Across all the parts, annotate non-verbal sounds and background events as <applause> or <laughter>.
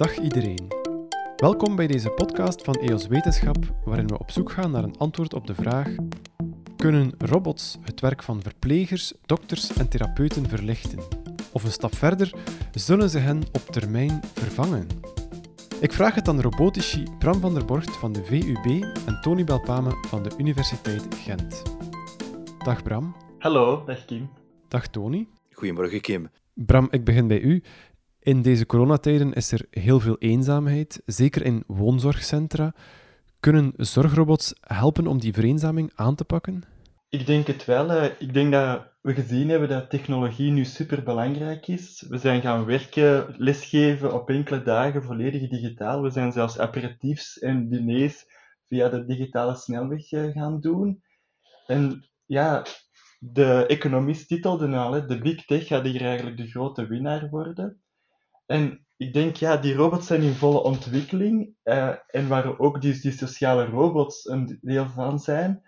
Dag iedereen. Welkom bij deze podcast van EOS Wetenschap, waarin we op zoek gaan naar een antwoord op de vraag: Kunnen robots het werk van verplegers, dokters en therapeuten verlichten? Of een stap verder, zullen ze hen op termijn vervangen? Ik vraag het aan robotici Bram van der Borgt van de VUB en Tony Belpame van de Universiteit Gent. Dag Bram. Hallo, dag Kim. Dag Tony. Goedemorgen Kim. Bram, ik begin bij u. In deze coronatijden is er heel veel eenzaamheid, zeker in woonzorgcentra. Kunnen zorgrobots helpen om die vereenzaming aan te pakken? Ik denk het wel. Ik denk dat we gezien hebben dat technologie nu super belangrijk is. We zijn gaan werken, lesgeven op enkele dagen volledig digitaal. We zijn zelfs aperitiefs en diners via de digitale snelweg eh, gaan doen. En ja, de economist titelde al, de big tech gaat hier eigenlijk de grote winnaar worden. En ik denk, ja, die robots zijn in volle ontwikkeling. Uh, en waar ook die, die sociale robots een deel van zijn.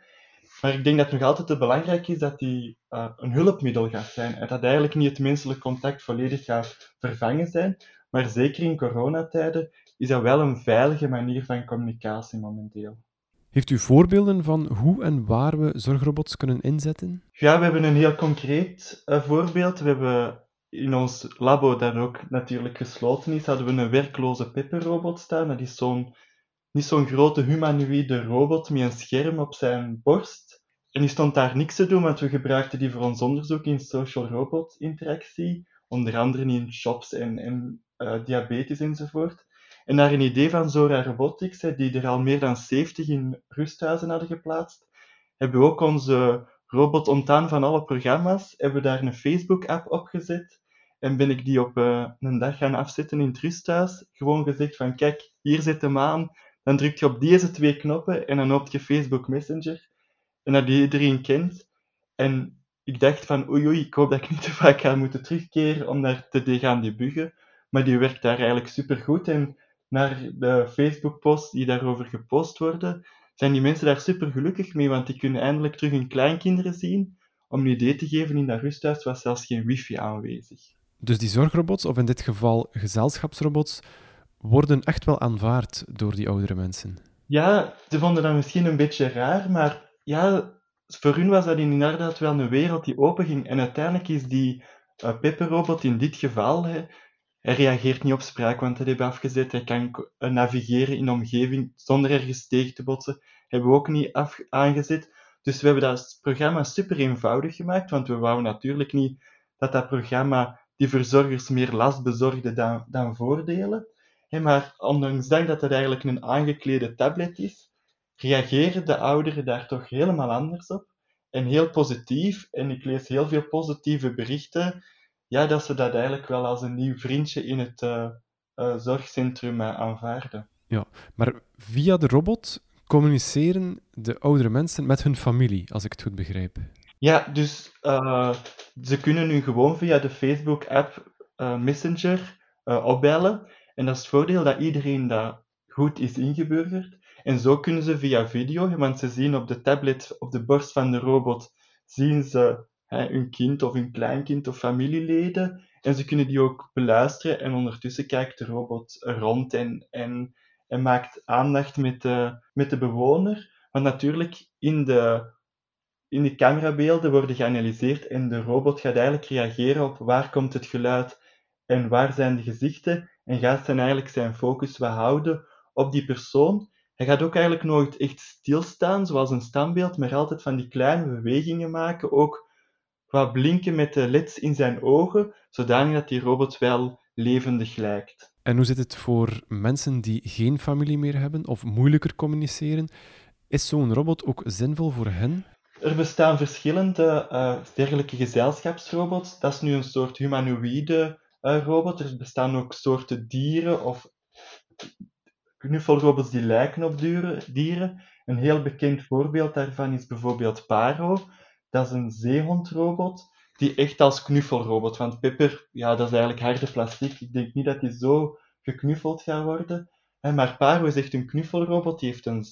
Maar ik denk dat het nog altijd te belangrijk is dat die uh, een hulpmiddel gaat zijn. En dat eigenlijk niet het menselijk contact volledig gaat vervangen zijn. Maar zeker in coronatijden is dat wel een veilige manier van communicatie momenteel. Heeft u voorbeelden van hoe en waar we zorgrobots kunnen inzetten? Ja, we hebben een heel concreet uh, voorbeeld. We hebben in ons labo, dat ook natuurlijk gesloten is, hadden we een werkloze pepperrobot staan. Dat is zo'n, niet zo'n grote humanoïde robot met een scherm op zijn borst. En die stond daar niks te doen, want we gebruikten die voor ons onderzoek in social robot interactie. Onder andere in shops en, uh, diabetes enzovoort. En naar een idee van Zora Robotics, die er al meer dan 70 in rusthuizen hadden geplaatst, hebben we ook onze robot ontdaan van alle programma's, hebben we daar een Facebook-app op gezet en ben ik die op uh, een dag gaan afzetten in het rusthuis. Gewoon gezegd van, kijk, hier zit hem aan. Dan druk je op deze twee knoppen en dan opent je Facebook Messenger. En dat iedereen kent. En ik dacht van, oei oei, ik hoop dat ik niet te vaak ga moeten terugkeren om daar te gaan debuggen. Maar die werkt daar eigenlijk supergoed. En naar de Facebook-posts die daarover gepost worden, zijn die mensen daar super gelukkig mee, want die kunnen eindelijk terug hun kleinkinderen zien. Om een idee te geven, in dat rusthuis was zelfs geen wifi aanwezig. Dus die zorgrobots, of in dit geval gezelschapsrobots, worden echt wel aanvaard door die oudere mensen. Ja, ze vonden dat misschien een beetje raar, maar ja, voor hun was dat inderdaad wel een wereld die openging. En uiteindelijk is die uh, Pepper-robot in dit geval, hè, hij reageert niet op spraak, want hij heeft afgezet. Hij kan uh, navigeren in de omgeving zonder ergens tegen te botsen. Hebben we ook niet af aangezet. Dus we hebben dat programma super eenvoudig gemaakt, want we wouden natuurlijk niet dat dat programma die verzorgers meer last bezorgde dan, dan voordelen. maar ondanks dat het eigenlijk een aangeklede tablet is, reageren de ouderen daar toch helemaal anders op. En heel positief, en ik lees heel veel positieve berichten, ja, dat ze dat eigenlijk wel als een nieuw vriendje in het uh, uh, zorgcentrum uh, aanvaarden. Ja, maar via de robot communiceren de oudere mensen met hun familie, als ik het goed begrijp. Ja, dus uh, ze kunnen nu gewoon via de Facebook-app uh, Messenger uh, opbellen. En dat is het voordeel dat iedereen daar goed is ingeburgerd. En zo kunnen ze via video, want ze zien op de tablet, op de borst van de robot, zien ze hè, hun kind of hun kleinkind of familieleden. En ze kunnen die ook beluisteren en ondertussen kijkt de robot rond en, en, en maakt aandacht met de, met de bewoner. Want natuurlijk, in de in de camerabeelden worden geanalyseerd en de robot gaat eigenlijk reageren op waar komt het geluid en waar zijn de gezichten en gaat dan eigenlijk zijn focus wat houden op die persoon. Hij gaat ook eigenlijk nooit echt stilstaan, zoals een standbeeld, maar altijd van die kleine bewegingen maken, ook wat blinken met de leds in zijn ogen, zodanig dat die robot wel levendig lijkt. En hoe zit het voor mensen die geen familie meer hebben of moeilijker communiceren? Is zo'n robot ook zinvol voor hen? Er bestaan verschillende uh, dergelijke gezelschapsrobots. Dat is nu een soort humanoïde uh, robot. Er bestaan ook soorten dieren of knuffelrobots die lijken op dieren. Een heel bekend voorbeeld daarvan is bijvoorbeeld Paro. Dat is een zeehondrobot die echt als knuffelrobot, want Pepper, ja, dat is eigenlijk harde plastic. Ik denk niet dat die zo geknuffeld gaat worden. Maar Paro is echt een knuffelrobot, die heeft een,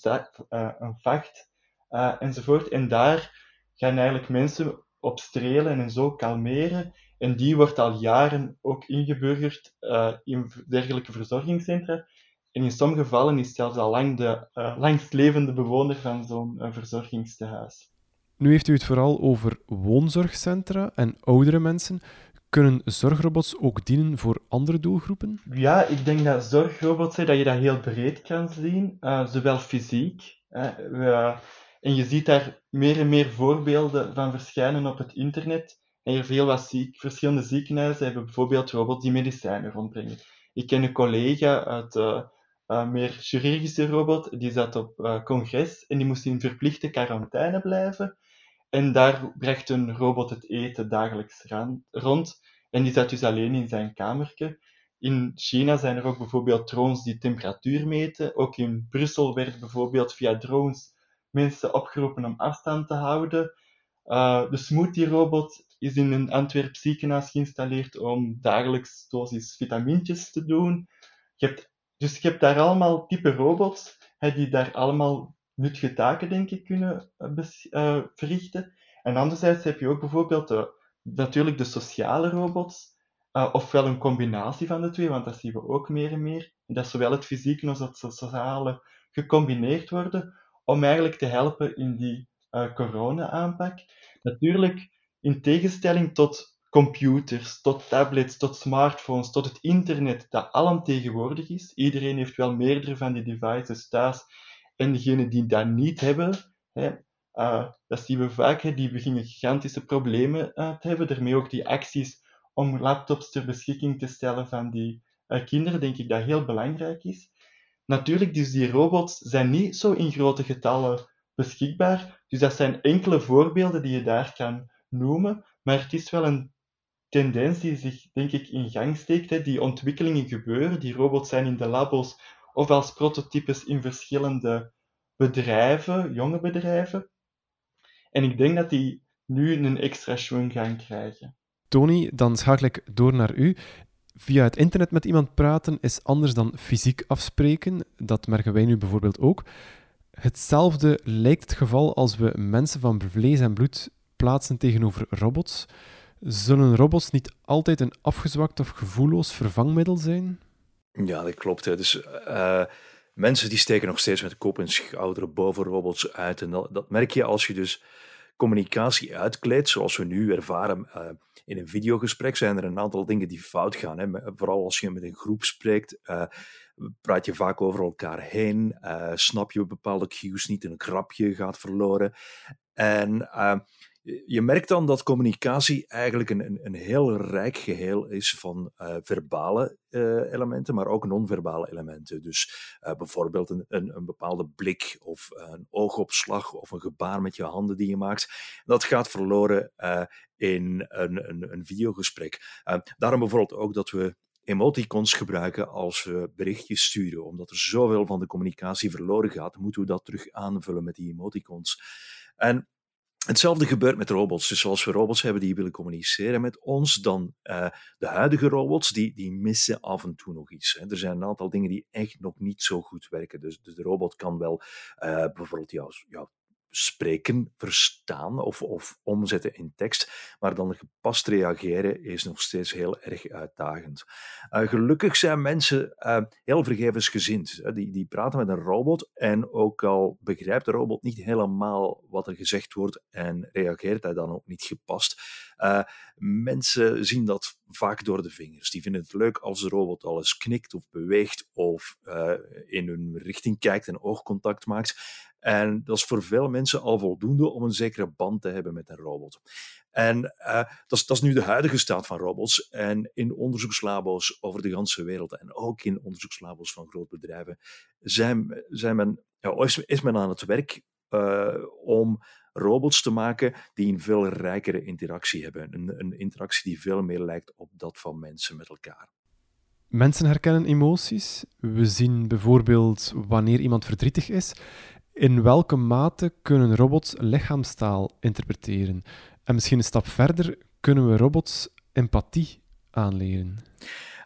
een vacht uh, enzovoort. En daar gaan eigenlijk mensen opstrelen en zo kalmeren. En die wordt al jaren ook ingeburgerd uh, in dergelijke verzorgingscentra. En in sommige gevallen is zelfs al lang de uh, langstlevende bewoner van zo'n uh, verzorgingstehuis. Nu heeft u het vooral over woonzorgcentra en oudere mensen. Kunnen zorgrobots ook dienen voor andere doelgroepen? Ja, ik denk dat zorgrobots, dat je dat heel breed kan zien, zowel fysiek. Uh, en je ziet daar meer en meer voorbeelden van verschijnen op het internet. En er veel wat ziek, verschillende ziekenhuizen hebben bijvoorbeeld robots die medicijnen rondbrengen. Ik ken een collega uit uh, uh, meer chirurgische robot, die zat op uh, congres en die moest in verplichte quarantaine blijven. En daar bracht een robot het eten dagelijks rond. En die zat dus alleen in zijn kamertje. In China zijn er ook bijvoorbeeld drones die temperatuur meten. Ook in Brussel werd bijvoorbeeld via drones mensen opgeroepen om afstand te houden. Uh, de smoothie-robot is in een Antwerp ziekenhuis geïnstalleerd om dagelijks dosis vitamintjes te doen. Je hebt, dus je hebt daar allemaal type robots die daar allemaal nuttige taken, denk ik, kunnen uh, verrichten. En anderzijds heb je ook bijvoorbeeld de, natuurlijk de sociale robots, ofwel een combinatie van de twee, want dat zien we ook meer en meer. Dat zowel het fysieke als het sociale gecombineerd worden, om eigenlijk te helpen in die uh, corona-aanpak. Natuurlijk, in tegenstelling tot computers, tot tablets, tot smartphones, tot het internet, dat alomtegenwoordig is. Iedereen heeft wel meerdere van die devices thuis en degenen die dat niet hebben, hè, uh, dat zien we vaak, die beginnen gigantische problemen uh, te hebben. Daarmee ook die acties om laptops ter beschikking te stellen van die uh, kinderen, denk ik dat heel belangrijk is. Natuurlijk, dus die robots zijn niet zo in grote getallen beschikbaar. Dus dat zijn enkele voorbeelden die je daar kan noemen. Maar het is wel een tendens die zich, denk ik, in gang steekt. Hè. Die ontwikkelingen gebeuren. Die robots zijn in de labos of als prototypes in verschillende bedrijven, jonge bedrijven. En ik denk dat die nu een extra schwung gaan krijgen. Tony, dan schakel ik door naar u. Via het internet met iemand praten is anders dan fysiek afspreken. Dat merken wij nu bijvoorbeeld ook. Hetzelfde lijkt het geval als we mensen van vlees en bloed plaatsen tegenover robots. Zullen robots niet altijd een afgezwakt of gevoelloos vervangmiddel zijn? Ja, dat klopt. Hè. Dus uh, mensen die steken nog steeds met de kop en schouder boven robots uit. En dat, merk je als je dus communicatie uitkleedt, zoals we nu ervaren uh, in een videogesprek, zijn er een aantal dingen die fout gaan. Hè. Vooral als je met een groep spreekt, uh, praat je vaak over elkaar heen, snap je bepaalde cues niet, een grapje gaat verloren. En je merkt dan dat communicatie eigenlijk een, een, heel rijk geheel is van uh, verbale uh, elementen, maar ook non-verbale elementen. Dus uh, bijvoorbeeld een, een, een, bepaalde blik of een oogopslag of een gebaar met je handen die je maakt. Dat gaat verloren in een, een, een videogesprek. daarom bijvoorbeeld ook dat we emoticons gebruiken als we berichtjes sturen. Omdat er zoveel van de communicatie verloren gaat, moeten we dat terug aanvullen met die emoticons. En Hetzelfde gebeurt met robots. Dus als we robots hebben die willen communiceren met ons, dan uh, de huidige robots, die, die missen af en toe nog iets. Hè. Er zijn een aantal dingen die echt nog niet zo goed werken. Dus, dus de robot kan wel uh, bijvoorbeeld jouw, jouw spreken, verstaan of, of omzetten in tekst, maar dan gepast reageren is nog steeds heel erg uitdagend. Uh, gelukkig zijn mensen uh, heel vergevensgezind. Uh, die, die praten met een robot en ook al begrijpt de robot niet helemaal wat er gezegd wordt en reageert hij dan ook niet gepast, mensen zien dat vaak door de vingers. Die vinden het leuk als de robot alles knikt of beweegt of in hun richting kijkt en oogcontact maakt. En dat is voor veel mensen al voldoende om een zekere band te hebben met een robot. En uh, dat, is, dat, is, nu de huidige staat van robots. En in onderzoekslabo's over de hele wereld en ook in onderzoekslabo's van grote bedrijven zijn, zijn men, ja, is, men aan het werk om robots te maken die een veel rijkere interactie hebben. Een, een interactie die veel meer lijkt op dat van mensen met elkaar. Mensen herkennen emoties. We zien bijvoorbeeld wanneer iemand verdrietig is. In welke mate kunnen robots lichaamstaal interpreteren? En misschien een stap verder, kunnen we robots empathie aanleren?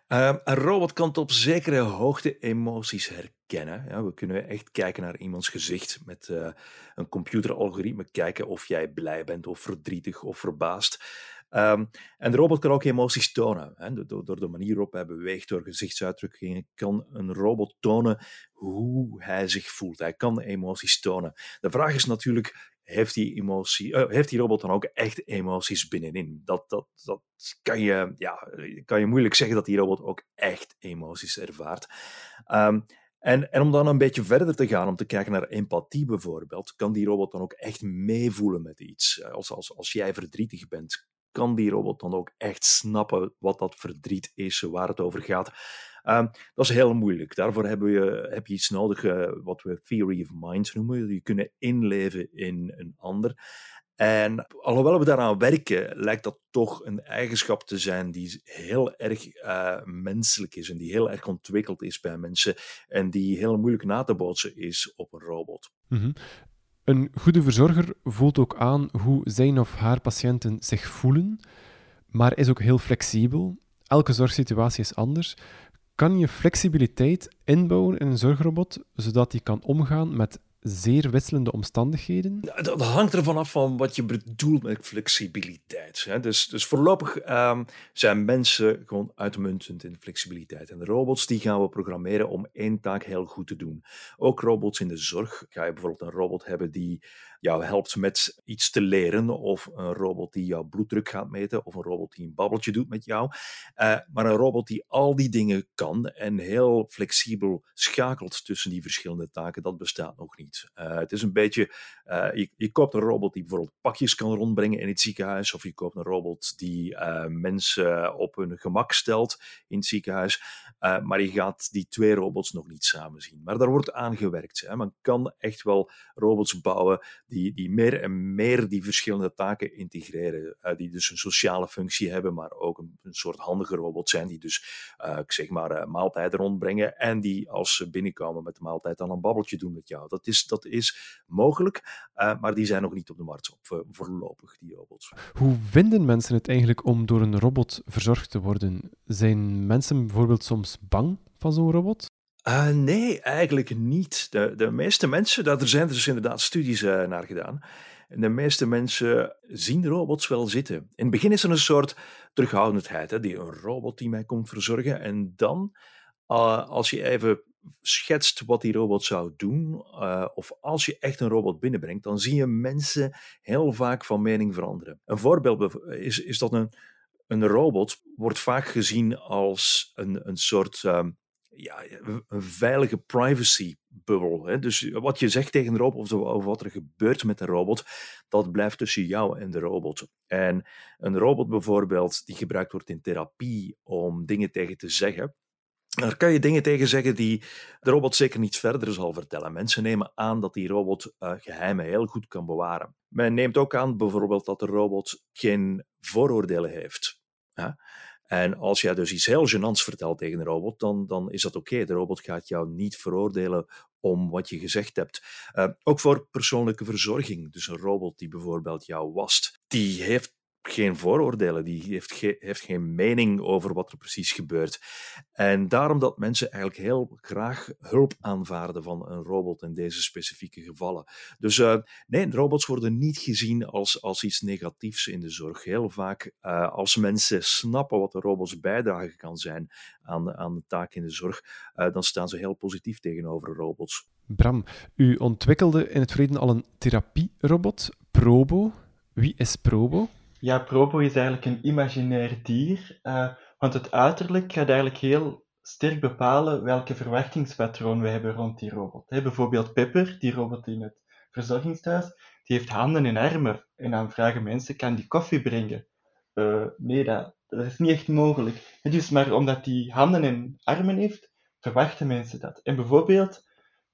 Ehm, een robot kan tot zekere hoogte emoties herkennen. Ja, we kunnen echt kijken naar iemands gezicht met uh, een computeralgoritme, kijken of jij blij bent of verdrietig of verbaasd. Um, en de robot kan ook emoties tonen. Hè. Door, door, de manier waarop hij beweegt, door gezichtsuitdrukkingen, kan een robot tonen hoe hij zich voelt. Hij kan emoties tonen. De vraag is natuurlijk, heeft die, emotie, uh, heeft die robot dan ook echt emoties binnenin? Dat, dat, dat kan, je, ja, kan je moeilijk zeggen dat die robot ook echt emoties ervaart. Um, en, en om dan een beetje verder te gaan, om te kijken naar empathie bijvoorbeeld, kan die robot dan ook echt meevoelen met iets? Als, als, als jij verdrietig bent, kan die robot dan ook echt snappen wat dat verdriet is, waar het over gaat? Um, dat is heel moeilijk. Daarvoor hebben we, heb je iets nodig uh, wat we theory of minds noemen. Je kunnen inleven in een ander. En alhoewel we daaraan werken, lijkt dat toch een eigenschap te zijn die heel erg uh, menselijk is en die heel erg ontwikkeld is bij mensen en die heel moeilijk na te bootsen is op een robot. -hmm. Een goede verzorger voelt ook aan hoe zijn of haar patiënten zich voelen, maar is ook heel flexibel. Elke zorgsituatie is anders. Kan je flexibiliteit inbouwen in een zorgrobot, zodat die kan omgaan met zeer wisselende omstandigheden? Dat hangt ervan af van wat je bedoelt met flexibiliteit. Dus, dus voorlopig um, zijn mensen gewoon uitmuntend in flexibiliteit. En robots die gaan we programmeren om één taak heel goed te doen. Ook robots in de zorg. Ga je bijvoorbeeld een robot hebben die jou helpt met iets te leren, of een robot die jouw bloeddruk gaat meten, of een robot die een babbeltje doet met jou. Uh, maar een robot die al die dingen kan en heel flexibel schakelt tussen die verschillende taken, dat bestaat nog niet. Uh, het is een beetje, je, je, koopt een robot die bijvoorbeeld pakjes kan rondbrengen in het ziekenhuis, of je koopt een robot die mensen op hun gemak stelt in het ziekenhuis. maar je gaat die twee robots nog niet samen zien. Maar daar wordt aan gewerkt. Hè. Man kan echt wel robots bouwen die, die meer en meer die verschillende taken integreren. Uh, die dus een sociale functie hebben, maar ook een, soort handige robot zijn. Die dus, uh, ik zeg maar, uh, maaltijden rondbrengen. En die als ze binnenkomen met de maaltijd dan een babbeltje doen met jou. Dat is, dat is mogelijk, maar die zijn nog niet op de markt op, voorlopig, die robots. Hoe vinden mensen het eigenlijk om door een robot verzorgd te worden? Zijn mensen bijvoorbeeld soms bang van zo'n robot? Uh, nee, eigenlijk niet. De, de meeste mensen, daar zijn dus inderdaad studies uh, naar gedaan. En de meeste mensen zien robots wel zitten. In het begin is er een soort terughoudendheid. Hè, die, een robot die mij komt verzorgen. En dan, uh, als je even schetst wat die robot zou doen, of als je echt een robot binnenbrengt, dan zie je mensen heel vaak van mening veranderen. Een voorbeeld is, is dat een, een robot wordt vaak gezien als een, een soort um, ja, een veilige privacy-bubbel. Dus wat je zegt tegen de robot of, wat er gebeurt met de robot, dat blijft tussen jou en de robot. En een robot bijvoorbeeld, die gebruikt wordt in therapie om dingen tegen te zeggen, daar kan je dingen tegen zeggen die de robot zeker niet verder zal vertellen. Mensen nemen aan dat die robot uh, geheimen heel goed kan bewaren. Men neemt ook aan bijvoorbeeld dat de robot geen vooroordelen heeft. En als jij dus iets heel gênants vertelt tegen een robot, dan, dan is dat oké. De robot gaat jou niet veroordelen om wat je gezegd hebt. Uh, ook voor persoonlijke verzorging. Dus een robot die bijvoorbeeld jou wast, die heeft geen vooroordelen, die heeft, heeft geen mening over wat er precies gebeurt. En daarom dat mensen eigenlijk heel graag hulp aanvaarden van een robot in deze specifieke gevallen. Dus uh, nee, robots worden niet gezien als, als iets negatiefs in de zorg. Heel vaak, uh, als mensen snappen wat de robots bijdrage kan zijn aan, aan de taak in de zorg, uh, dan staan ze heel positief tegenover robots. Bram, u ontwikkelde in het verleden al een therapierobot, Probo. Wie is Probo? Ja, Probo is eigenlijk een imaginair dier, uh, want het uiterlijk gaat eigenlijk heel sterk bepalen welke verwachtingspatroon we hebben rond die robot. Bijvoorbeeld Pepper, die robot in het verzorgingsthuis, die heeft handen en armen. En dan vragen mensen, kan die koffie brengen? Uh, nee, dat, is niet echt mogelijk. Dus maar omdat die handen en armen heeft, verwachten mensen dat. En bijvoorbeeld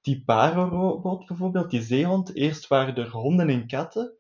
die Paro-robot, bijvoorbeeld, die zeehond, eerst waren er honden en katten,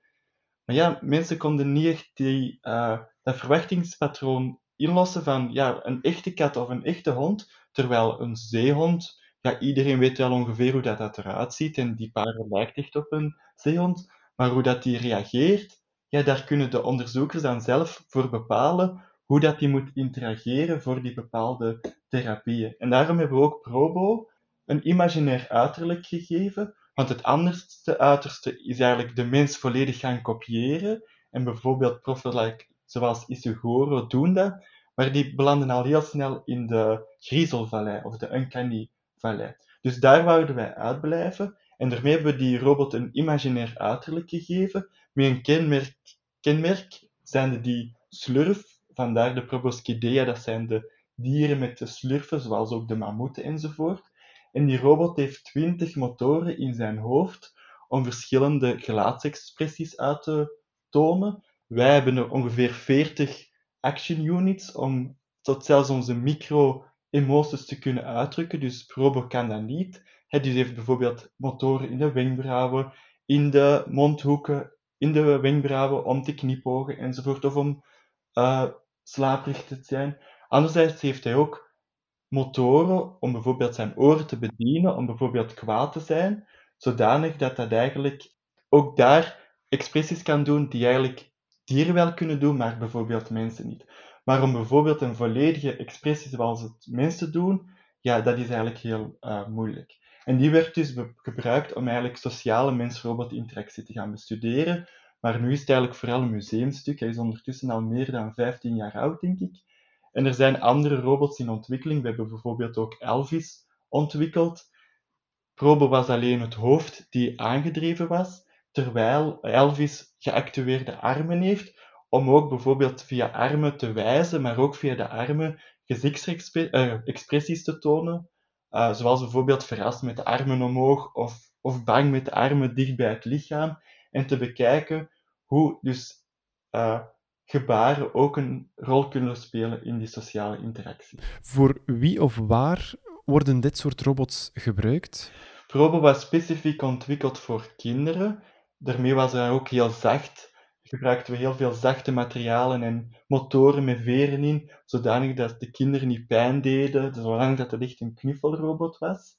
maar ja, mensen konden niet echt die, uh, dat verwachtingspatroon inlossen van ja, een echte kat of een echte hond, terwijl een zeehond, ja, iedereen weet wel ongeveer hoe dat, dat eruit ziet en die paar lijkt echt op een zeehond, maar hoe dat die reageert, ja, daar kunnen de onderzoekers dan zelf voor bepalen hoe dat die moet interageren voor die bepaalde therapieën. En daarom hebben we ook Probo een imaginair uiterlijk gegeven, want het anderste uiterste is eigenlijk de mens volledig gaan kopiëren. En bijvoorbeeld profielen zoals Isugoro doen dat, maar die belanden al heel snel in de griezelvallei of de uncanny vallei. Dus daar wouden wij uitblijven. En daarmee hebben we die robot een imaginair uiterlijk gegeven, met een kenmerk, kenmerk zijn die slurf, vandaar de proboscidea, dat zijn de dieren met de slurfen, zoals ook de mammoeten enzovoort. En die robot heeft 20 motoren in zijn hoofd om verschillende gelaatsexpressies uit te tonen. Wij hebben er ongeveer 40 action units om tot zelfs onze micro-emoties te kunnen uitdrukken. Dus Probo kan dat niet. Hij dus heeft bijvoorbeeld motoren in de wenkbrauwen, in de mondhoeken, in de wenkbrauwen om te knipogen enzovoort, of om uh, te zijn. Anderzijds heeft hij ook motoren om bijvoorbeeld zijn oren te bedienen, om bijvoorbeeld kwaad te zijn, zodanig dat dat eigenlijk ook daar expressies kan doen die eigenlijk dieren wel kunnen doen, maar bijvoorbeeld mensen niet. Maar om bijvoorbeeld een volledige expressie zoals het mensen doen, ja, dat is eigenlijk heel uh, moeilijk. En die werd dus gebruikt om eigenlijk sociale mens-robot interactie te gaan bestuderen. Maar nu is het eigenlijk vooral een museumstuk. Hij is ondertussen al meer dan 15 jaar oud, denk ik. En er zijn andere robots in ontwikkeling. We hebben bijvoorbeeld ook Elvis ontwikkeld. Probe was alleen het hoofd die aangedreven was, terwijl Elvis geactueerde armen heeft, om ook bijvoorbeeld via armen te wijzen, maar ook via de armen gezichtsexpressies eh, te tonen. Uh, zoals bijvoorbeeld verrast met de armen omhoog of, of bang met de armen dicht bij het lichaam. En te bekijken hoe dus uh, gebaren ook een rol kunnen spelen in die sociale interactie. Voor wie of waar worden dit soort robots gebruikt? Probe was specifiek ontwikkeld voor kinderen. Daarmee was hij ook heel zacht gebruikten we heel veel zachte materialen en motoren met veren in, zodanig dat de kinderen niet pijn deden, zolang dat het echt een knuffelrobot was.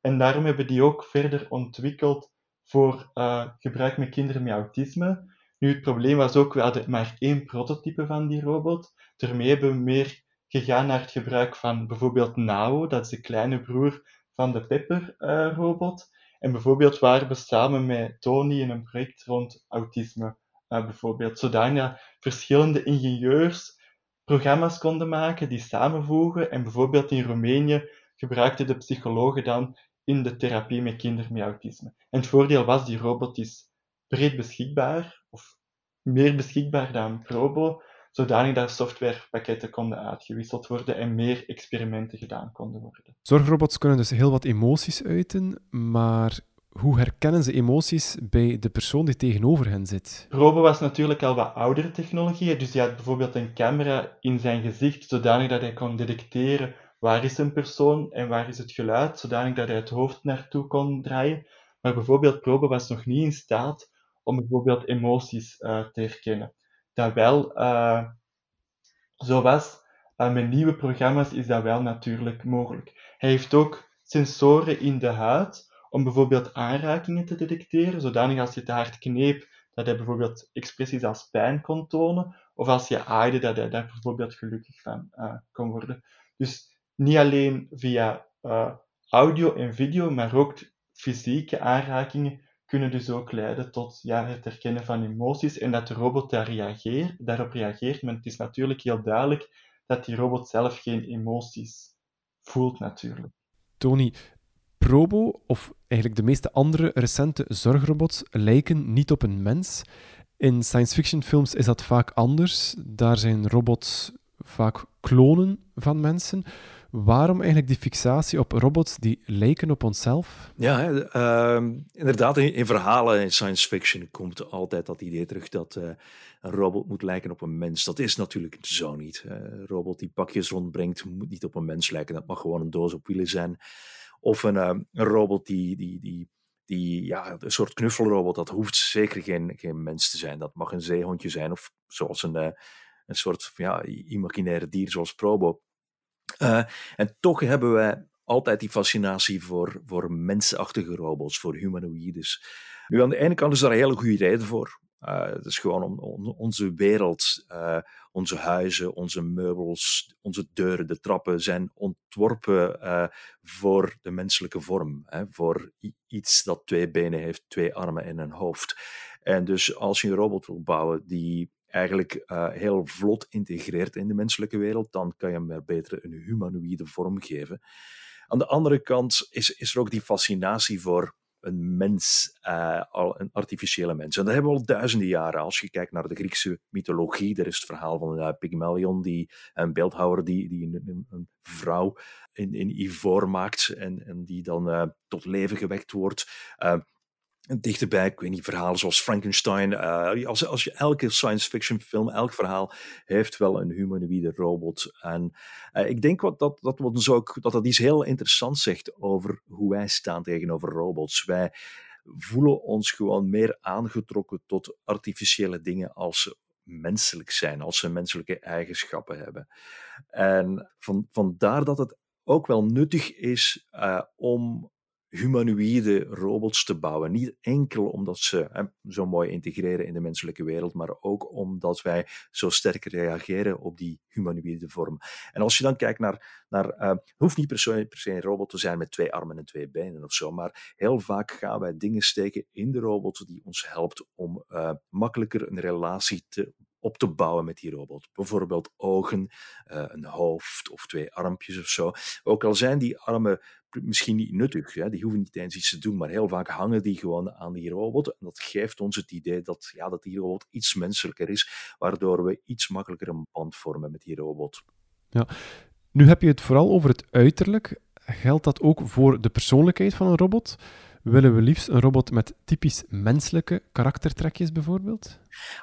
En daarom hebben die ook verder ontwikkeld voor uh, gebruik met kinderen met autisme. Nu, het probleem was ook, we hadden maar één prototype van die robot. Daarmee hebben we meer gegaan naar het gebruik van bijvoorbeeld Nao, dat is de kleine broer van de Pepper-robot. Uh, en bijvoorbeeld waren we samen met Tony in een project rond autisme uh, bijvoorbeeld, zodanig verschillende ingenieurs programma's konden maken die samenvoegen. En bijvoorbeeld in Roemenië gebruikten de psychologen dan in de therapie met kinderen met autisme. En het voordeel was, die robot is breed beschikbaar, of meer beschikbaar dan Probo, zodanig dat softwarepakketten konden uitgewisseld worden en meer experimenten gedaan konden worden. Zorgrobots kunnen dus heel wat emoties uiten, maar hoe herkennen ze emoties bij de persoon die tegenover hen zit? Robo was natuurlijk al wat oudere technologie, dus hij had bijvoorbeeld een camera in zijn gezicht, zodanig dat hij kon detecteren waar is een persoon en waar is het geluid, zodanig dat hij het hoofd naartoe kon draaien. Maar bijvoorbeeld Probe was nog niet in staat om bijvoorbeeld emoties uh, te herkennen. Dat wel uh, zo was, uh, met nieuwe programma's is dat wel natuurlijk mogelijk. Hij heeft ook sensoren in de huid, om bijvoorbeeld aanrakingen te detecteren, zodanig als je te hard kneep, dat hij bijvoorbeeld expressies als pijn kon tonen, of als je aaide, dat hij daar bijvoorbeeld gelukkig van uh, kon worden. Dus niet alleen via audio en video, maar ook fysieke aanrakingen kunnen dus ook leiden tot ja, het herkennen van emoties en dat de robot daar reageert, daarop reageert. Maar het is natuurlijk heel duidelijk dat die robot zelf geen emoties voelt natuurlijk. Tony, Probo, of eigenlijk de meeste andere recente zorgrobots, lijken niet op een mens. In science fiction films is dat vaak anders. Daar zijn robots vaak klonen van mensen. Waarom eigenlijk die fixatie op robots die lijken op onszelf? Ja, uh, inderdaad, in, verhalen in science fiction komt altijd dat idee terug dat uh, een robot moet lijken op een mens. Dat is natuurlijk zo niet. Een robot die pakjes rondbrengt moet niet op een mens lijken. Dat mag gewoon een doos op wielen zijn. Of een, ehm, een robot die, die, die, die, ja, een soort knuffelrobot, dat hoeft zeker geen, geen mens te zijn. Dat mag een zeehondje zijn of zoals een, uh, een soort ja, imaginaire dier zoals Probo. Uh, en toch hebben wij altijd die fascinatie voor, voor mensenachtige robots, voor humanoïdes. Nu, aan de ene kant is daar een hele goede reden voor. het is gewoon om, onze wereld, onze huizen, onze meubels, onze deuren, de trappen zijn ontworpen voor de menselijke vorm. Hè, voor iets dat twee benen heeft, twee armen en een hoofd. En dus als je een robot wil bouwen die eigenlijk uh, heel vlot integreert in de menselijke wereld, dan kan je hem maar beter een humanoïde vorm geven. Aan de andere kant is, is er ook die fascinatie voor een mens, uh, een artificiële mens. En dat hebben we al duizenden jaren. Als je kijkt naar de Griekse mythologie, er is het verhaal van uh, Pygmalion, die, een beeldhouwer die, die een, een vrouw in, in ivoor maakt en, en die dan tot leven gewekt wordt dichterbij, ik weet niet, verhalen zoals Frankenstein. Uh, als, als je elke science fiction film, elk verhaal heeft wel een humanoïde robot. En uh, ik denk wat, dat, dat, ons ook, dat dat iets heel interessants zegt over hoe wij staan tegenover robots. Wij voelen ons gewoon meer aangetrokken tot artificiële dingen als ze menselijk zijn, als ze menselijke eigenschappen hebben. En van, vandaar dat het ook wel nuttig is uh, om humanoïde robots te bouwen. Niet enkel omdat ze hè, zo mooi integreren in de menselijke wereld, maar ook omdat wij zo sterk reageren op die humanoïde vorm. En als je dan kijkt naar, naar uh, hoeft niet per se, een robot te zijn met twee armen en twee benen of zo, maar heel vaak gaan wij dingen steken in de robot die ons helpt om uh, makkelijker een relatie op te bouwen met die robot. Bijvoorbeeld ogen, uh, een hoofd of twee armpjes of zo. Ook al zijn die armen misschien niet nuttig. Hè? Die hoeven niet eens iets te doen, maar heel vaak hangen die gewoon aan die robot. En dat geeft ons het idee dat, ja, dat die robot iets menselijker is, waardoor we iets makkelijker een band vormen met die robot. Ja. Nu heb je het vooral over het uiterlijk. Geldt dat ook voor de persoonlijkheid van een robot? Willen we liefst een robot met typisch menselijke karaktertrekjes bijvoorbeeld?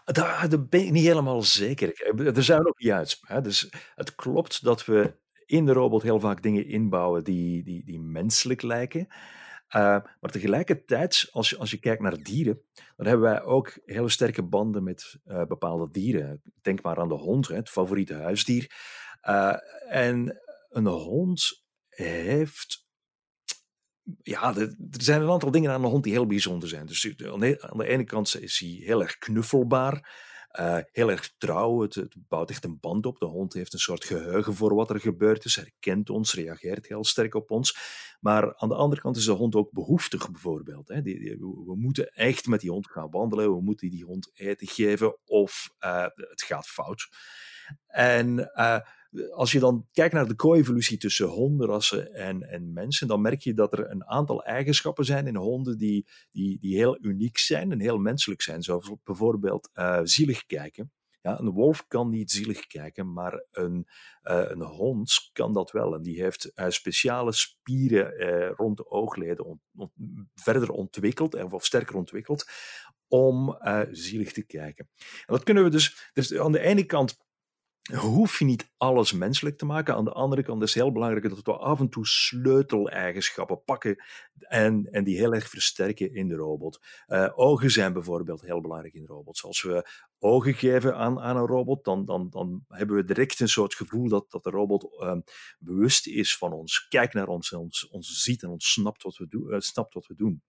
Daar, ben ik niet helemaal zeker. Er zijn ook juist. Hè? Dus het klopt dat we in de robot heel vaak dingen inbouwen die, die, die menselijk lijken. Uh, maar tegelijkertijd, als je, als je kijkt naar dieren, dan hebben wij ook hele sterke banden met uh, bepaalde dieren. Denk maar aan de hond, hè, het favoriete huisdier. Uh, en een hond heeft. Ja, er zijn een aantal dingen aan een hond die heel bijzonder zijn. Dus de, aan de ene kant is hij heel erg knuffelbaar. Uh, heel erg trouw. Het, bouwt echt een band op. De hond heeft een soort geheugen voor wat er gebeurd is, herkent ons, reageert heel sterk op ons. Maar aan de andere kant is de hond ook behoeftig, bijvoorbeeld. Hè. Die, we moeten echt met die hond gaan wandelen. We moeten die hond eten geven of uh, het gaat fout. En uh, als je dan kijkt naar de co-evolutie tussen hondenrassen en, en mensen, dan merk je dat er een aantal eigenschappen zijn in honden die, die, die heel uniek zijn en heel menselijk zijn. Zoals bijvoorbeeld uh, zielig kijken. Ja, een wolf kan niet zielig kijken, maar een, uh, een hond kan dat wel. En die heeft uh, speciale spieren rond de oogleden verder ontwikkeld, of sterker ontwikkeld, om zielig te kijken. En dat kunnen we dus, dus aan de ene kant hoef je niet alles menselijk te maken. Aan de andere kant is het heel belangrijk dat we af en toe sleuteleigenschappen pakken en, en die heel erg versterken in de robot. Uh, ogen zijn bijvoorbeeld heel belangrijk in robots. Als we ogen geven aan, aan een robot, dan, dan, dan hebben we direct een soort gevoel dat, dat de robot uh, bewust is van ons, kijkt naar ons en ons, ons ziet en ons snapt wat we, doen, uh, snapt wat we doen.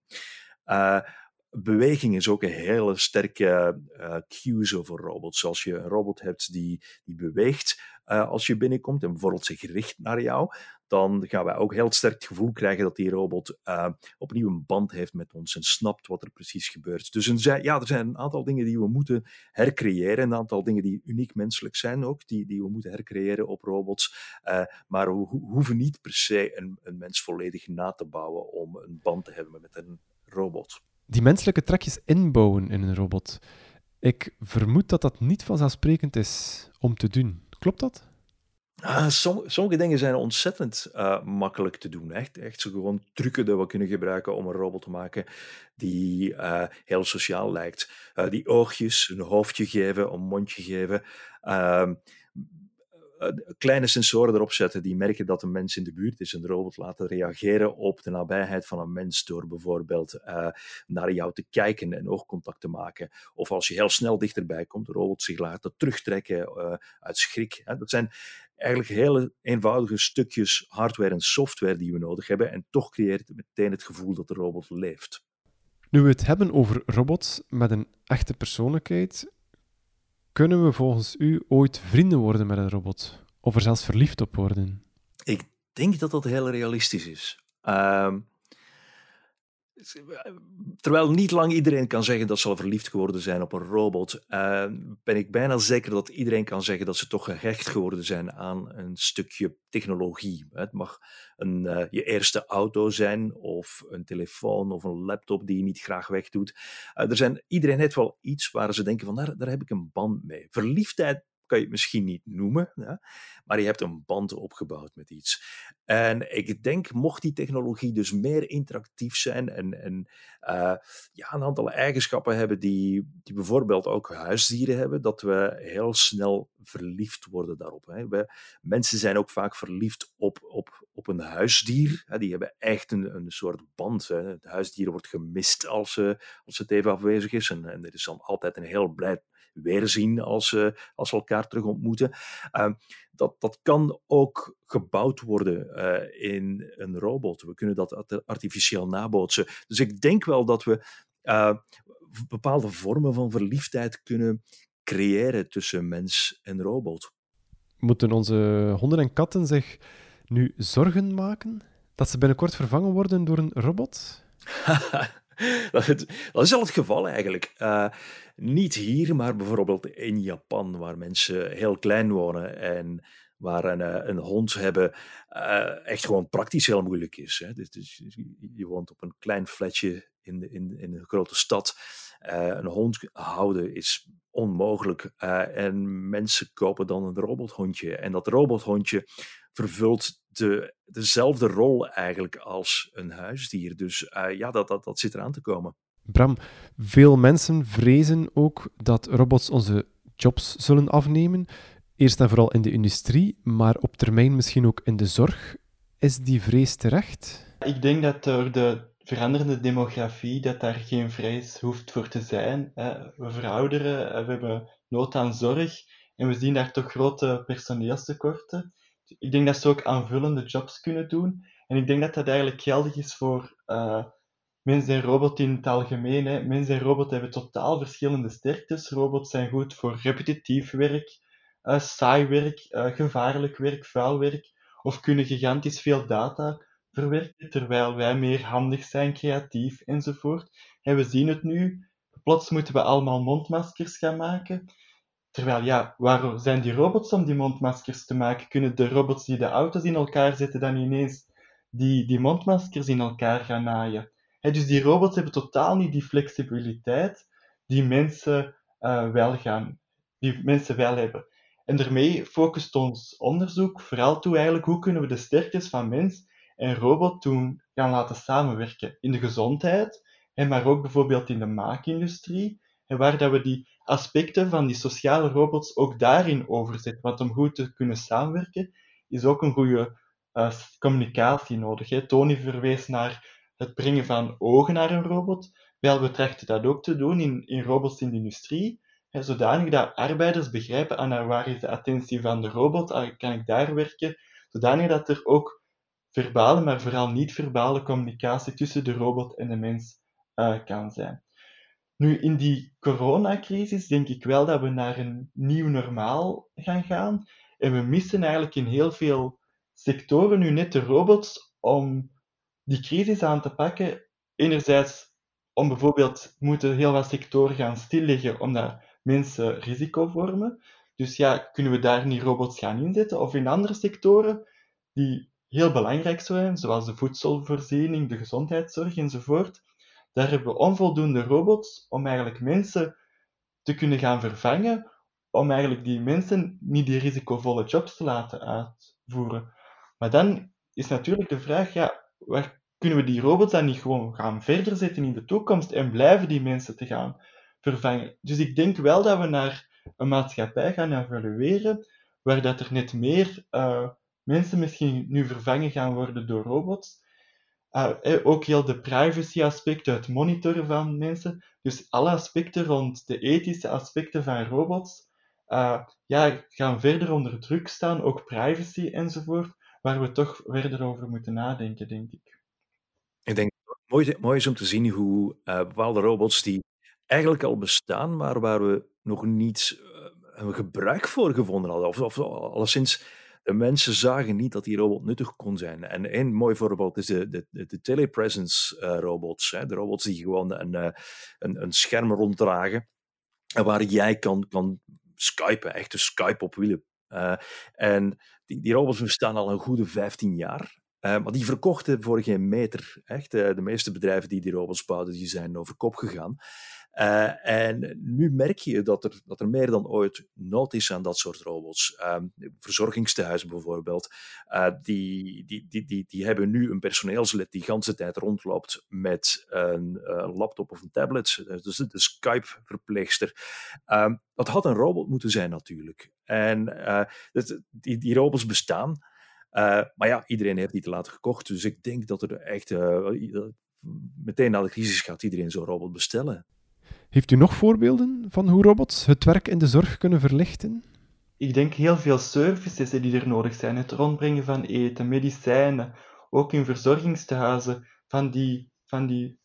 Beweging is ook een hele sterke uh, cue voor robots. Als je een robot hebt die, die beweegt uh, als je binnenkomt en bijvoorbeeld zich richt naar jou, dan gaan wij ook heel sterk het gevoel krijgen dat die robot uh, opnieuw een band heeft met ons en snapt wat er precies gebeurt. Dus een, ja, er zijn een aantal dingen die we moeten hercreëren, een aantal dingen die uniek menselijk zijn ook, die, die we moeten hercreëren op robots. maar we ho hoeven niet per se een, een mens volledig na te bouwen om een band te hebben met een robot die menselijke trekjes inbouwen in een robot. Ik vermoed dat dat niet vanzelfsprekend is om te doen. Klopt dat? Uh, sommige dingen zijn ontzettend uh, makkelijk te doen. Echt, echt zo gewoon trucken die we kunnen gebruiken om een robot te maken die uh, heel sociaal lijkt. die oogjes, een hoofdje geven, een mondje geven. Eh, kleine sensoren erop zetten die merken dat een mens in de buurt is. Een robot laten reageren op de nabijheid van een mens door bijvoorbeeld uh, naar jou te kijken en oogcontact te maken. Of als je heel snel dichterbij komt, de robot zich laten terugtrekken uh, uit schrik. Dat zijn eigenlijk hele eenvoudige stukjes hardware en software die we nodig hebben. En toch creëert het meteen het gevoel dat de robot leeft. Nu we het hebben over robots met een echte persoonlijkheid, kunnen we volgens u ooit vrienden worden met een robot? Of er zelfs verliefd op worden? Ik denk dat dat heel realistisch is. Ehm, terwijl niet lang iedereen kan zeggen dat ze al verliefd geworden zijn op een robot, ehm, ben ik bijna zeker dat iedereen kan zeggen dat ze toch gehecht geworden zijn aan een stukje technologie. Het mag een, uh, je eerste auto zijn, of een telefoon, of een laptop die je niet graag wegdoet. Uh, er zijn, iedereen heeft wel iets waar ze denken van daar, daar heb ik een band mee. Verliefdheid kan je het misschien niet noemen, maar je hebt een band opgebouwd met iets. En ik denk, mocht die technologie dus meer interactief zijn en, en uh, ja, een aantal eigenschappen hebben die, die bijvoorbeeld ook huisdieren hebben, dat we heel snel verliefd worden daarop. Hè. Mensen zijn ook vaak verliefd op, op, op een huisdier. Hè. Die hebben echt een, een soort band. Hè. Het huisdier wordt gemist als, uh, als het even afwezig is. En, en er is dan altijd een heel blij weerzien als, uh, als elkaar terug ontmoeten. Dat, dat kan ook gebouwd worden uh, in een robot. We kunnen dat artificieel nabootsen. Dus ik denk wel dat we uh, bepaalde vormen van verliefdheid kunnen creëren tussen mens en robot. Moeten onze honden en katten zich nu zorgen maken dat ze binnenkort vervangen worden door een robot? <laughs> <laughs> dat, is al het geval eigenlijk. Uh, niet hier, maar bijvoorbeeld in Japan, waar mensen heel klein wonen en waar een, eh, een hond hebben uh, echt gewoon praktisch heel moeilijk is. Hè. Dus, dus, je woont op een klein flatje in, in, in een grote stad. Een hond houden is onmogelijk. en mensen kopen dan een robothondje. En dat robothondje vervult de, dezelfde rol eigenlijk als een huisdier. Dus ja, dat, dat, dat zit eraan te komen. Bram, veel mensen vrezen ook dat robots onze jobs zullen afnemen. Eerst en vooral in de industrie, maar op termijn misschien ook in de zorg. Is die vrees terecht? Ik denk dat door de veranderende demografie dat daar geen vrees hoeft voor te zijn. We verouderen, we hebben nood aan zorg en we zien daar toch grote personeelstekorten. Ik denk dat ze ook aanvullende jobs kunnen doen. En ik denk dat dat eigenlijk geldig is voor uh, Mens en robot in het algemeen. Hè. Mens en robot hebben totaal verschillende sterktes. Robots zijn goed voor repetitief werk, uh, saai werk, uh, gevaarlijk werk, vuil werk, of kunnen gigantisch veel data verwerken, terwijl wij meer handig zijn, creatief enzovoort. En we zien het nu. Plots moeten we allemaal mondmaskers gaan maken. Terwijl, ja, waar zijn die robots om die mondmaskers te maken? Kunnen de robots die de auto's in elkaar zetten dan ineens die, die mondmaskers in elkaar gaan naaien? dus die robots hebben totaal niet die flexibiliteit die mensen uh, wel gaan, die mensen wel hebben. En daarmee focust ons onderzoek vooral toe eigenlijk hoe kunnen we de sterktes van mens en robot toen gaan laten samenwerken in de gezondheid, maar ook bijvoorbeeld in de maakindustrie, waar dat we die aspecten van die sociale robots ook daarin overzetten. Want om goed te kunnen samenwerken is ook een goede uh, communicatie nodig. Hè. Tony verwees naar het brengen van ogen naar een robot. Wel, we trachten dat ook te doen in, in robots in de industrie, hè, zodanig dat arbeiders begrijpen aan waar is de attentie van de robot, ah, kan ik daar werken, zodanig dat er ook verbale, maar vooral niet-verbale communicatie tussen de robot en de mens uh, kan zijn. Nu, in die coronacrisis denk ik wel dat we naar een nieuw normaal gaan gaan. En we missen eigenlijk in heel veel sectoren nu net de robots om die crisis aan te pakken. Enerzijds om bijvoorbeeld moeten heel wat sectoren gaan stilleggen omdat mensen risico vormen. Dus ja, kunnen we daar niet robots gaan inzetten? Of in andere sectoren die heel belangrijk zijn, zoals de voedselvoorziening, de gezondheidszorg enzovoort, daar hebben we onvoldoende robots om eigenlijk mensen te kunnen gaan vervangen, om eigenlijk die mensen niet die risicovolle jobs te laten uitvoeren. Maar dan is natuurlijk de vraag, ja, waar kunnen we die robots dan niet gewoon gaan verder zetten in de toekomst en blijven die mensen te gaan vervangen? Dus ik denk wel dat we naar een maatschappij gaan evalueren waar dat er net meer uh, mensen misschien nu vervangen gaan worden door robots. Uh, ook heel de privacy-aspecten, het monitoren van mensen. Dus alle aspecten rond de ethische aspecten van robots uh, ja, gaan verder onder druk staan, ook privacy enzovoort, waar we toch verder over moeten nadenken, denk ik. Ik denk mooi, mooi is om te zien hoe uh, bepaalde robots die eigenlijk al bestaan, maar waar we nog niet uh, een gebruik voor gevonden hadden. Of, of alleszins, de mensen zagen niet dat die robot nuttig kon zijn. En één mooi voorbeeld is de, de, de telepresence uh, robots. Hè? De robots die gewoon een, een, een scherm ronddragen. En waar jij kan, kan skypen, echt een Skype op wielen. en die, die robots bestaan al een goede 15 jaar. Maar die verkochten voor geen meter. Echt, de meeste bedrijven die die robots bouwden, die zijn over kop gegaan. Uh, en nu merk je dat er, dat er meer dan ooit nood is aan dat soort robots. Ehm, verzorgingstehuizen bijvoorbeeld, die, die, die, die, die hebben nu een personeelslid die de hele tijd rondloopt met een, laptop of een tablet. Dus de Skype-verpleegster. Ehm, dat had een robot moeten zijn natuurlijk. En die, die robots bestaan. Maar ja, iedereen heeft die te laten gekocht. Dus ik denk dat er echt meteen na de crisis gaat iedereen zo'n robot bestellen. Heeft u nog voorbeelden van hoe robots het werk in de zorg kunnen verlichten? Ik denk heel veel services die er nodig zijn. Het rondbrengen van eten, medicijnen, ook in verzorgingstehuizen, van die, van die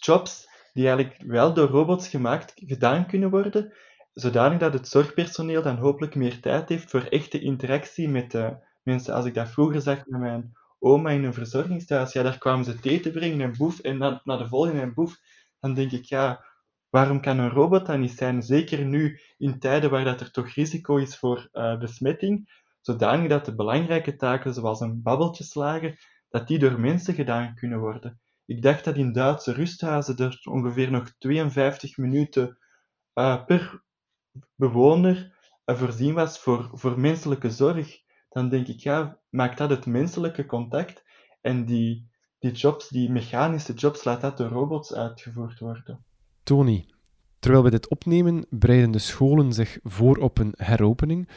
jobs die eigenlijk wel door robots gemaakt gedaan kunnen worden, zodanig dat het zorgpersoneel dan hopelijk meer tijd heeft voor echte interactie met de, mensen, als ik dat vroeger zag met mijn oma in een verzorgingstehuis, ja, daar kwamen ze thee te brengen en boef, en dan naar de volgende en boef. Dan denk ik, ja, waarom kan een robot dat niet zijn? Zeker nu, in tijden waar dat er toch risico is voor uh, besmetting, zodanig dat de belangrijke taken, zoals een babbeltje slagen, dat die door mensen gedaan kunnen worden. Ik dacht dat in Duitse rusthuizen er ongeveer nog 52 minuten uh, per bewoner uh, voorzien was voor, voor menselijke zorg dan denk ik, ja, maakt dat het menselijke contact en die, die jobs, die mechanische jobs, laat dat door robots uitgevoerd worden. Tony, terwijl we dit opnemen, bereiden de scholen zich voor op een heropening.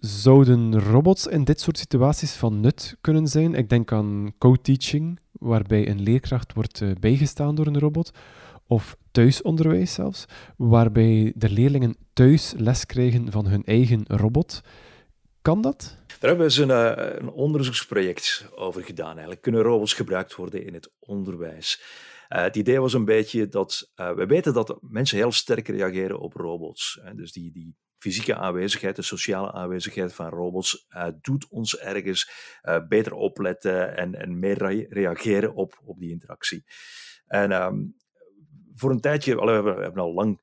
Zouden robots in dit soort situaties van nut kunnen zijn? Ik denk aan co-teaching, waarbij een leerkracht wordt eh, bijgestaan door een robot. Of thuisonderwijs zelfs, waarbij de leerlingen thuis les krijgen van hun eigen robot. Kan dat? Daar hebben eens een, eh, een, onderzoeksproject over gedaan. Eigenlijk. Kunnen robots gebruikt worden in het onderwijs? Uh, het idee was een beetje dat uh, we weten dat mensen heel sterk reageren op robots. Hè. Dus die, die fysieke aanwezigheid, de sociale aanwezigheid van robots, uh, doet ons ergens beter opletten en, en meer reageren op, op die interactie. En um, voor een tijdje, we hebben, al lang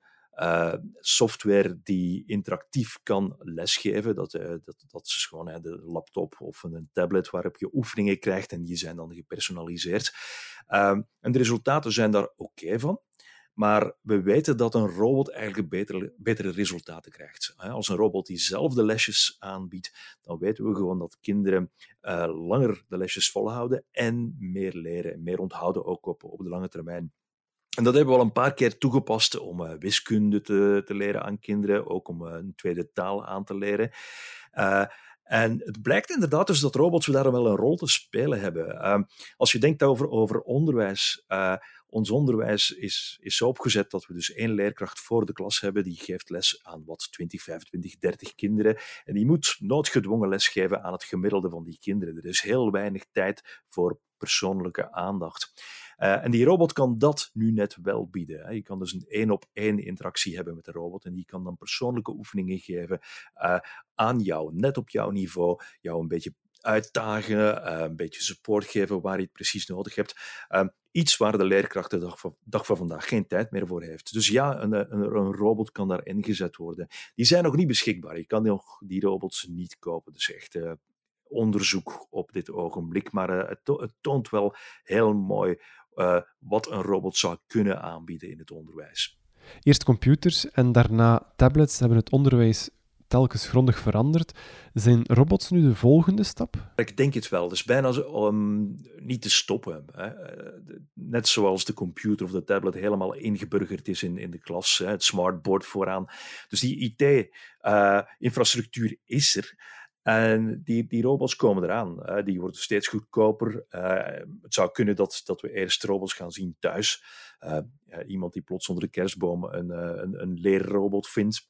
software die interactief kan lesgeven. Dat, dat, dat is gewoon uh, de laptop of een tablet waarop je oefeningen krijgt en die zijn dan gepersonaliseerd. Ehm, en de resultaten zijn daar oké van. Maar we weten dat een robot eigenlijk betere, betere resultaten krijgt. Als een robot die zelf de lesjes aanbiedt, dan weten we gewoon dat kinderen langer de lesjes volhouden en meer leren, meer onthouden ook op, op de lange termijn. En dat hebben we al een paar keer toegepast om uh, wiskunde te, te, leren aan kinderen, ook om uh, een tweede taal aan te leren. Uh, en het blijkt inderdaad dus dat robots daar wel een rol te spelen hebben. Ehm, als je denkt over, over onderwijs, ons onderwijs is, is zo opgezet dat we dus één leerkracht voor de klas hebben, die geeft les aan wat 20, 25, 30 kinderen. En die moet noodgedwongen lesgeven aan het gemiddelde van die kinderen. Er is heel weinig tijd voor persoonlijke aandacht. Uh, en die robot kan dat nu net wel bieden. Hè. Je kan dus een één op één interactie hebben met de robot en die kan dan persoonlijke oefeningen geven uh, aan jou, net op jouw niveau, jou een beetje uitdagen, uh, een beetje support geven waar je het precies nodig hebt. Ehm, iets waar de leerkracht de dag van, dag van, vandaag geen tijd meer voor heeft. Dus ja, een, een, een, robot kan daar ingezet worden. Die zijn nog niet beschikbaar. Je kan nog die robots niet kopen. Dus echt onderzoek op dit ogenblik. Maar het, to het, toont wel heel mooi uh, wat een robot zou kunnen aanbieden in het onderwijs. Eerst computers en daarna tablets hebben het onderwijs telkens grondig veranderd. Zijn robots nu de volgende stap? Ik denk het wel. Dus bijna om niet te stoppen. Hè. Eh, net zoals de computer of de tablet helemaal ingeburgerd is in, in de klas, hè. het smartboard vooraan. Dus die IT-infrastructuur uh, is er. En die, die robots komen eraan. die worden steeds goedkoper. Uh, het zou kunnen dat, dat we eerst robots gaan zien thuis. Uh, iemand die plots onder de kerstboom een, een, een leerrobot vindt.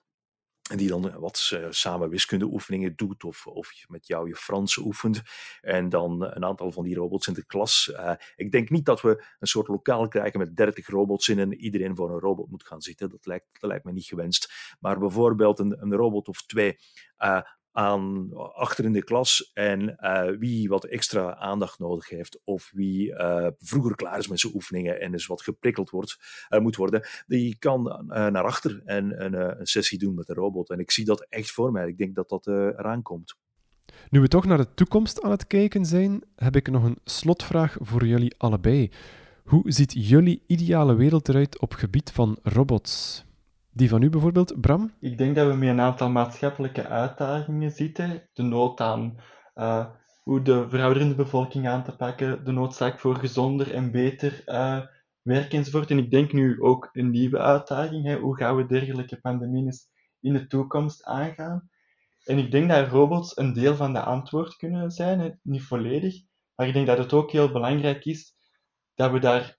die dan wat samen wiskundeoefeningen doet of, of met jou je Frans oefent. En dan een aantal van die robots in de klas. ik denk niet dat we een soort lokaal krijgen met 30 robots in en iedereen voor een robot moet gaan zitten. Dat lijkt, dat lijkt me niet gewenst. Maar bijvoorbeeld een, een robot of twee aan, achter in de klas en uh, wie wat extra aandacht nodig heeft of wie uh, vroeger klaar is met zijn oefeningen en dus wat geprikkeld wordt, uh, moet worden, die kan naar achter en een, een, sessie doen met de robot. En ik zie dat echt voor mij. Ik denk dat dat eraan komt. Nu we toch naar de toekomst aan het kijken zijn, heb ik nog een slotvraag voor jullie allebei. Hoe ziet jullie ideale wereld eruit op gebied van robots? Die van u bijvoorbeeld, Bram? Ik denk dat we met een aantal maatschappelijke uitdagingen zitten. De nood aan uh, hoe de verouderende bevolking aan te pakken, de noodzaak voor gezonder en beter uh, werk enzovoort. En ik denk nu ook een nieuwe uitdaging. Hè. Hoe gaan we dergelijke pandemieën in de toekomst aangaan? En ik denk dat robots een deel van de antwoord kunnen zijn, hè. niet volledig. Maar ik denk dat het ook heel belangrijk is dat we daar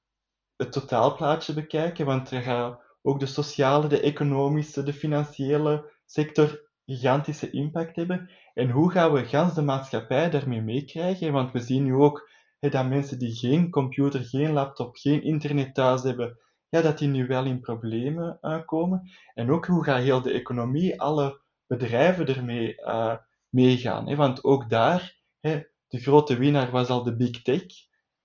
het totaalplaatje bekijken, want er gaat ook de sociale, de economische, de financiële sector gigantische impact hebben. En hoe gaan we gans de maatschappij daarmee meekrijgen? Want we zien nu ook dat mensen die geen computer, geen laptop, geen internet thuis hebben, ja, dat die nu wel in problemen uh, komen. En ook hoe gaat heel de economie, alle bedrijven ermee uh, meegaan? Want ook daar, de grote winnaar was al de big tech.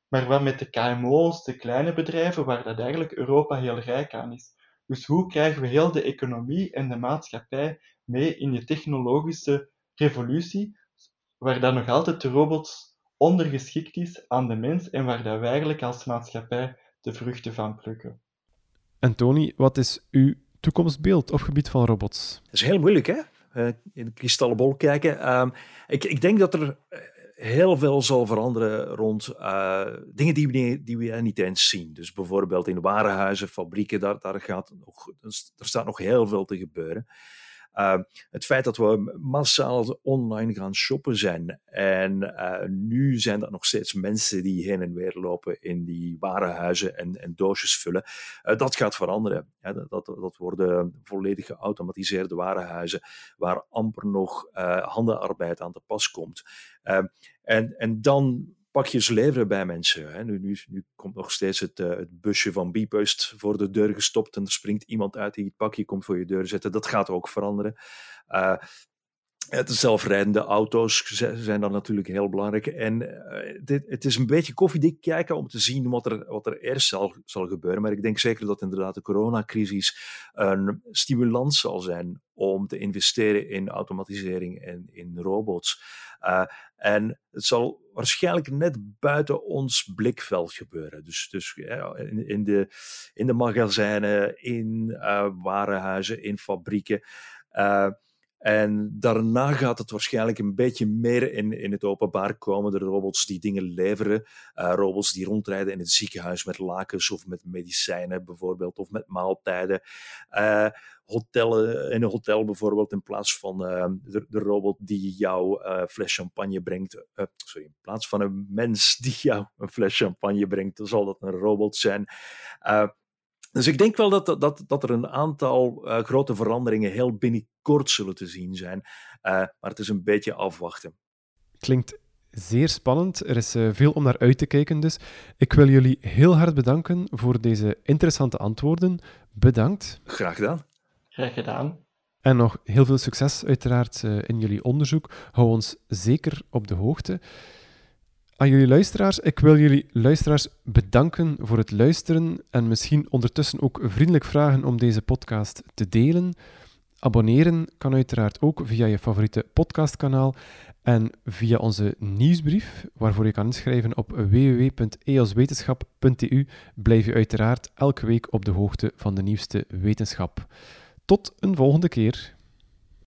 Maar wat met de KMO's, de kleine bedrijven, waar dat eigenlijk Europa heel rijk aan is. Dus hoe krijgen we heel de economie en de maatschappij mee in die technologische revolutie, waar dan nog altijd de robots ondergeschikt is aan de mens en waar dat wij eigenlijk als maatschappij de vruchten van plukken. En Tony, wat is uw toekomstbeeld op gebied van robots? Dat is heel moeilijk, hè? Uh, in de kristallenbol kijken. Uh, ik, ik, denk dat er heel veel zal veranderen rond uh, dingen die we, die we niet eens zien. Dus bijvoorbeeld in warenhuizen, fabrieken, daar, daar, gaat nog, staat nog heel veel te gebeuren. Uh, het feit dat we massaal online gaan shoppen zijn. En uh, nu zijn dat nog steeds mensen die heen en weer lopen in die warenhuizen en, en doosjes vullen. Uh, dat gaat veranderen. Ja, dat, dat, worden volledig geautomatiseerde warenhuizen waar amper nog handenarbeid aan te pas komt. en, en dan pak je leveren bij mensen. Hè. Nu, nu, nu, komt nog steeds het, uh, het busje van Bpost voor de deur gestopt en er springt iemand uit die het pakje komt voor je deur zetten. Dat gaat ook veranderen. Uh, het zelfrijdende auto's zijn dan natuurlijk heel belangrijk. En uh, dit, het is een beetje koffiedik kijken om te zien wat er, wat er eerst zal, zal gebeuren. Maar ik denk zeker dat inderdaad de coronacrisis een stimulans zal zijn om te investeren in automatisering en in robots. Uh, en het zal waarschijnlijk net buiten ons blikveld gebeuren. Dus, dus in, in, de, in de magazijnen, in uh, warenhuizen, in fabrieken. En daarna gaat het waarschijnlijk een beetje meer in, in het openbaar komen. De robots die dingen leveren. Uh, robots die rondrijden in het ziekenhuis met lakens of met medicijnen bijvoorbeeld. Of met maaltijden. Uh, hotellen, in een hotel bijvoorbeeld, in plaats van uh, de, robot die jou uh, fles champagne brengt. sorry, in plaats van een mens die jou een fles champagne brengt, dan zal dat een robot zijn. Dus ik denk wel dat, dat, dat er een aantal uh, grote veranderingen heel binnenkort zullen te zien zijn. Uh, maar het is een beetje afwachten. Klinkt zeer spannend. Er is uh, veel om naar uit te kijken dus. Ik wil jullie heel hard bedanken voor deze interessante antwoorden. Bedankt. Graag gedaan. Graag gedaan. En nog heel veel succes uiteraard in jullie onderzoek. Hou ons zeker op de hoogte. Aan jullie luisteraars, ik wil jullie luisteraars bedanken voor het luisteren en misschien ondertussen ook vriendelijk vragen om deze podcast te delen. Abonneren kan uiteraard ook via je favoriete podcastkanaal en via onze nieuwsbrief, waarvoor je kan inschrijven op www.eoswetenschap.eu, blijf je uiteraard elke week op de hoogte van de nieuwste wetenschap. Tot een volgende keer.